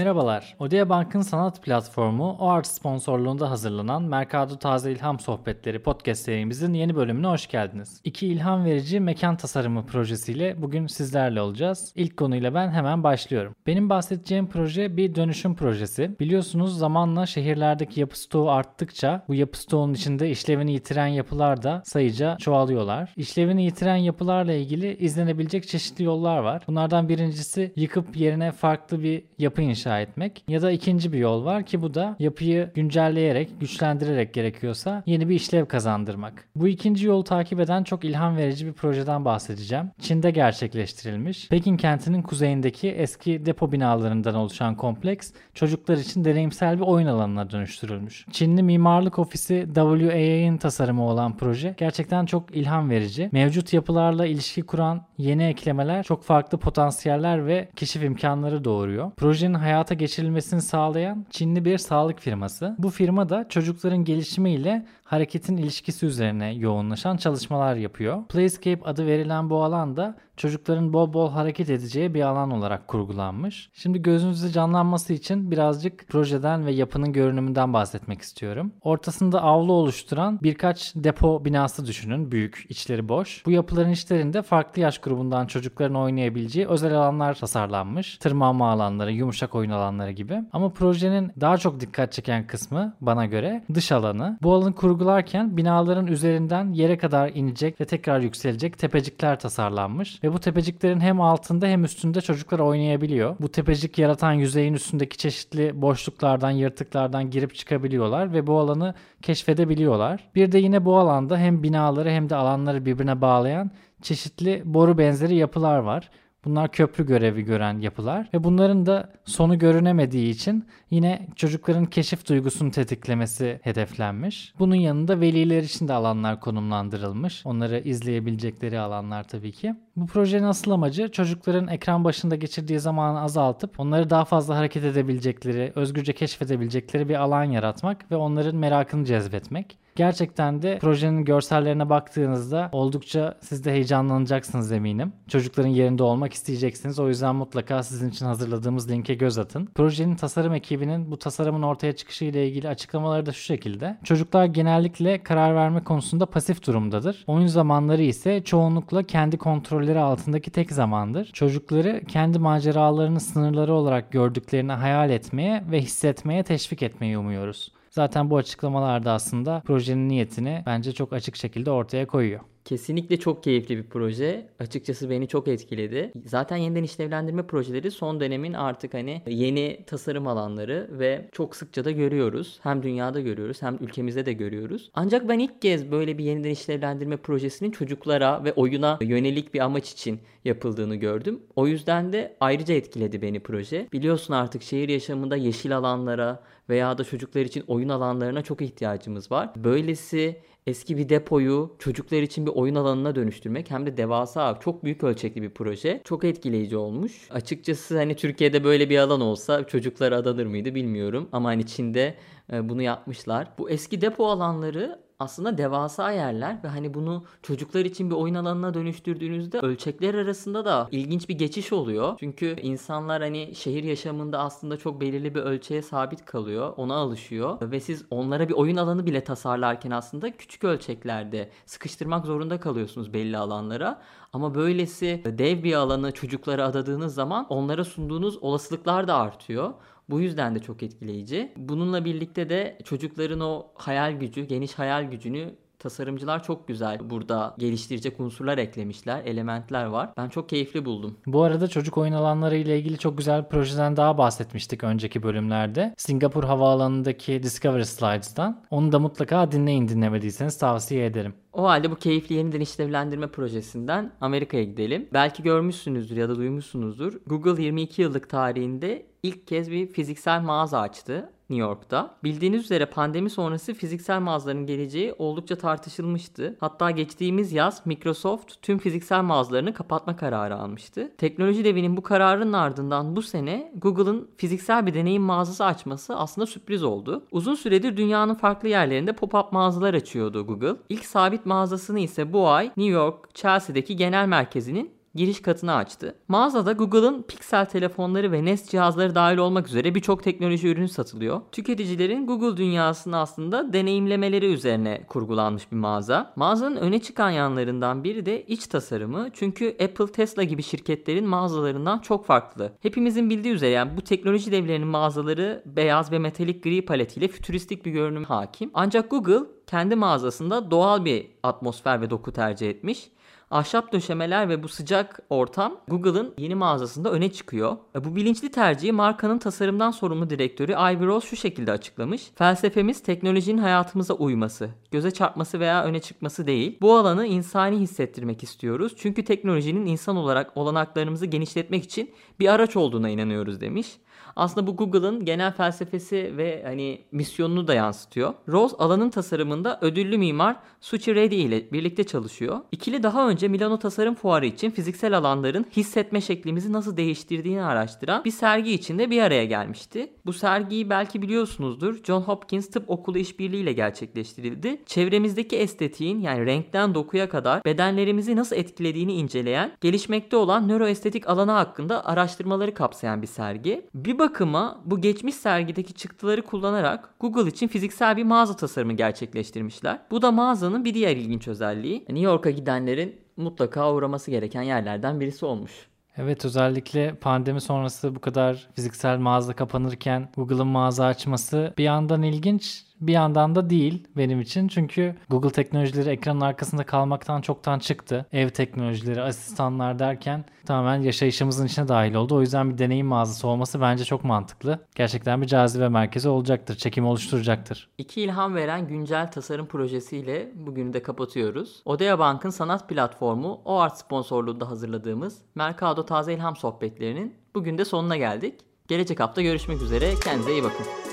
Merhabalar. Odea Bank'ın sanat platformu OART sponsorluğunda hazırlanan Mercado Taze İlham Sohbetleri podcast serimizin yeni bölümüne hoş geldiniz. İki ilham verici mekan tasarımı projesiyle bugün sizlerle olacağız. İlk konuyla ben hemen başlıyorum. Benim bahsedeceğim proje bir dönüşüm projesi. Biliyorsunuz zamanla şehirlerdeki yapı stoğu arttıkça bu yapı stoğunun içinde işlevini yitiren yapılar da sayıca çoğalıyorlar. İşlevini yitiren yapılarla ilgili izlenebilecek çeşitli yollar var. Bunlardan birincisi yıkıp yerine farklı bir yapı inşa inşa etmek. Ya da ikinci bir yol var ki bu da yapıyı güncelleyerek, güçlendirerek gerekiyorsa yeni bir işlev kazandırmak. Bu ikinci yolu takip eden çok ilham verici bir projeden bahsedeceğim. Çin'de gerçekleştirilmiş. Pekin kentinin kuzeyindeki eski depo binalarından oluşan kompleks çocuklar için deneyimsel bir oyun alanına dönüştürülmüş. Çinli mimarlık ofisi WAA'nin tasarımı olan proje gerçekten çok ilham verici. Mevcut yapılarla ilişki kuran yeni eklemeler çok farklı potansiyeller ve keşif imkanları doğuruyor. Projenin hayata geçirilmesini sağlayan Çinli bir sağlık firması. Bu firma da çocukların gelişimiyle hareketin ilişkisi üzerine yoğunlaşan çalışmalar yapıyor. Playscape adı verilen bu alanda çocukların bol bol hareket edeceği bir alan olarak kurgulanmış. Şimdi gözünüzde canlanması için birazcık projeden ve yapının görünümünden bahsetmek istiyorum. Ortasında avlu oluşturan birkaç depo binası düşünün. Büyük, içleri boş. Bu yapıların içlerinde farklı yaş grubundan çocukların oynayabileceği özel alanlar tasarlanmış. Tırmanma alanları, yumuşak oyun alanları gibi. Ama projenin daha çok dikkat çeken kısmı bana göre dış alanı. Bu alanı kurgularken binaların üzerinden yere kadar inecek ve tekrar yükselecek tepecikler tasarlanmış ve bu tepeciklerin hem altında hem üstünde çocuklar oynayabiliyor. Bu tepecik yaratan yüzeyin üstündeki çeşitli boşluklardan, yırtıklardan girip çıkabiliyorlar ve bu alanı keşfedebiliyorlar. Bir de yine bu alanda hem binaları hem de alanları birbirine bağlayan çeşitli boru benzeri yapılar var. Bunlar köprü görevi gören yapılar ve bunların da sonu görünemediği için yine çocukların keşif duygusunu tetiklemesi hedeflenmiş. Bunun yanında veliler için de alanlar konumlandırılmış. Onları izleyebilecekleri alanlar tabii ki. Bu projenin asıl amacı çocukların ekran başında geçirdiği zamanı azaltıp onları daha fazla hareket edebilecekleri, özgürce keşfedebilecekleri bir alan yaratmak ve onların merakını cezbetmek. Gerçekten de projenin görsellerine baktığınızda oldukça siz de heyecanlanacaksınız eminim. Çocukların yerinde olmak isteyeceksiniz. O yüzden mutlaka sizin için hazırladığımız linke göz atın. Projenin tasarım ekibinin bu tasarımın ortaya çıkışı ile ilgili açıklamaları da şu şekilde. Çocuklar genellikle karar verme konusunda pasif durumdadır. Oyun zamanları ise çoğunlukla kendi kontrolleri altındaki tek zamandır. Çocukları kendi maceralarını sınırları olarak gördüklerini hayal etmeye ve hissetmeye teşvik etmeyi umuyoruz. Zaten bu açıklamalarda aslında projenin niyetini bence çok açık şekilde ortaya koyuyor. Kesinlikle çok keyifli bir proje. Açıkçası beni çok etkiledi. Zaten yeniden işlevlendirme projeleri son dönemin artık hani yeni tasarım alanları ve çok sıkça da görüyoruz. Hem dünyada görüyoruz hem ülkemizde de görüyoruz. Ancak ben ilk kez böyle bir yeniden işlevlendirme projesinin çocuklara ve oyuna yönelik bir amaç için yapıldığını gördüm. O yüzden de ayrıca etkiledi beni proje. Biliyorsun artık şehir yaşamında yeşil alanlara veya da çocuklar için oyun alanlarına çok ihtiyacımız var. Böylesi eski bir depoyu çocuklar için bir oyun alanına dönüştürmek hem de devasa çok büyük ölçekli bir proje. Çok etkileyici olmuş. Açıkçası hani Türkiye'de böyle bir alan olsa çocuklara adanır mıydı bilmiyorum ama hani Çin'de e, bunu yapmışlar. Bu eski depo alanları aslında devasa yerler ve hani bunu çocuklar için bir oyun alanına dönüştürdüğünüzde ölçekler arasında da ilginç bir geçiş oluyor. Çünkü insanlar hani şehir yaşamında aslında çok belirli bir ölçeğe sabit kalıyor. Ona alışıyor ve siz onlara bir oyun alanı bile tasarlarken aslında küçük ölçeklerde sıkıştırmak zorunda kalıyorsunuz belli alanlara. Ama böylesi dev bir alanı çocuklara adadığınız zaman onlara sunduğunuz olasılıklar da artıyor. Bu yüzden de çok etkileyici. Bununla birlikte de çocukların o hayal gücü, geniş hayal gücünü tasarımcılar çok güzel burada geliştirecek unsurlar eklemişler, elementler var. Ben çok keyifli buldum. Bu arada çocuk oyun alanları ile ilgili çok güzel bir projeden daha bahsetmiştik önceki bölümlerde. Singapur Havaalanı'ndaki Discovery Slides'tan. Onu da mutlaka dinleyin dinlemediyseniz tavsiye ederim. O halde bu keyifli yeniden işlevlendirme projesinden Amerika'ya gidelim. Belki görmüşsünüzdür ya da duymuşsunuzdur. Google 22 yıllık tarihinde ilk kez bir fiziksel mağaza açtı. New York'ta. Bildiğiniz üzere pandemi sonrası fiziksel mağazaların geleceği oldukça tartışılmıştı. Hatta geçtiğimiz yaz Microsoft tüm fiziksel mağazalarını kapatma kararı almıştı. Teknoloji devinin bu kararının ardından bu sene Google'ın fiziksel bir deneyim mağazası açması aslında sürpriz oldu. Uzun süredir dünyanın farklı yerlerinde pop-up mağazalar açıyordu Google. İlk sabit mağazasını ise bu ay New York, Chelsea'deki genel merkezinin giriş katını açtı. Mağazada Google'ın Pixel telefonları ve Nest cihazları dahil olmak üzere birçok teknoloji ürünü satılıyor. Tüketicilerin Google dünyasını aslında deneyimlemeleri üzerine kurgulanmış bir mağaza. Mağazanın öne çıkan yanlarından biri de iç tasarımı. Çünkü Apple, Tesla gibi şirketlerin mağazalarından çok farklı. Hepimizin bildiği üzere yani bu teknoloji devlerinin mağazaları beyaz ve metalik gri paletiyle fütüristik bir görünüm hakim. Ancak Google kendi mağazasında doğal bir atmosfer ve doku tercih etmiş. Ahşap döşemeler ve bu sıcak ortam Google'ın yeni mağazasında öne çıkıyor. E, bu bilinçli tercihi markanın tasarımdan sorumlu direktörü Ivy Rose şu şekilde açıklamış. Felsefemiz teknolojinin hayatımıza uyması, göze çarpması veya öne çıkması değil. Bu alanı insani hissettirmek istiyoruz. Çünkü teknolojinin insan olarak olanaklarımızı genişletmek için bir araç olduğuna inanıyoruz demiş. Aslında bu Google'ın genel felsefesi ve hani misyonunu da yansıtıyor. Rose alanın tasarımında ödüllü mimar Suchi Reddy ile birlikte çalışıyor. İkili daha önce Milano Tasarım Fuarı için fiziksel alanların hissetme şeklimizi nasıl değiştirdiğini araştıran bir sergi içinde bir araya gelmişti. Bu sergiyi belki biliyorsunuzdur. John Hopkins Tıp Okulu işbirliği ile gerçekleştirildi. Çevremizdeki estetiğin yani renkten dokuya kadar bedenlerimizi nasıl etkilediğini inceleyen, gelişmekte olan nöroestetik alanı hakkında araştırmaları kapsayan bir sergi. Bir bakıma bu geçmiş sergideki çıktıları kullanarak Google için fiziksel bir mağaza tasarımı gerçekleştirmişler. Bu da mağazanın bir diğer ilginç özelliği. New York'a gidenlerin mutlaka uğraması gereken yerlerden birisi olmuş. Evet özellikle pandemi sonrası bu kadar fiziksel mağaza kapanırken Google'ın mağaza açması bir yandan ilginç bir yandan da değil benim için. Çünkü Google teknolojileri ekranın arkasında kalmaktan çoktan çıktı. Ev teknolojileri, asistanlar derken tamamen yaşayışımızın içine dahil oldu. O yüzden bir deneyim mağazası olması bence çok mantıklı. Gerçekten bir cazibe merkezi olacaktır. Çekim oluşturacaktır. İki ilham veren güncel tasarım projesiyle bugünü de kapatıyoruz. Odea Bank'ın sanat platformu OART sponsorluğunda hazırladığımız Mercado Taze İlham sohbetlerinin bugün de sonuna geldik. Gelecek hafta görüşmek üzere. Kendinize iyi bakın.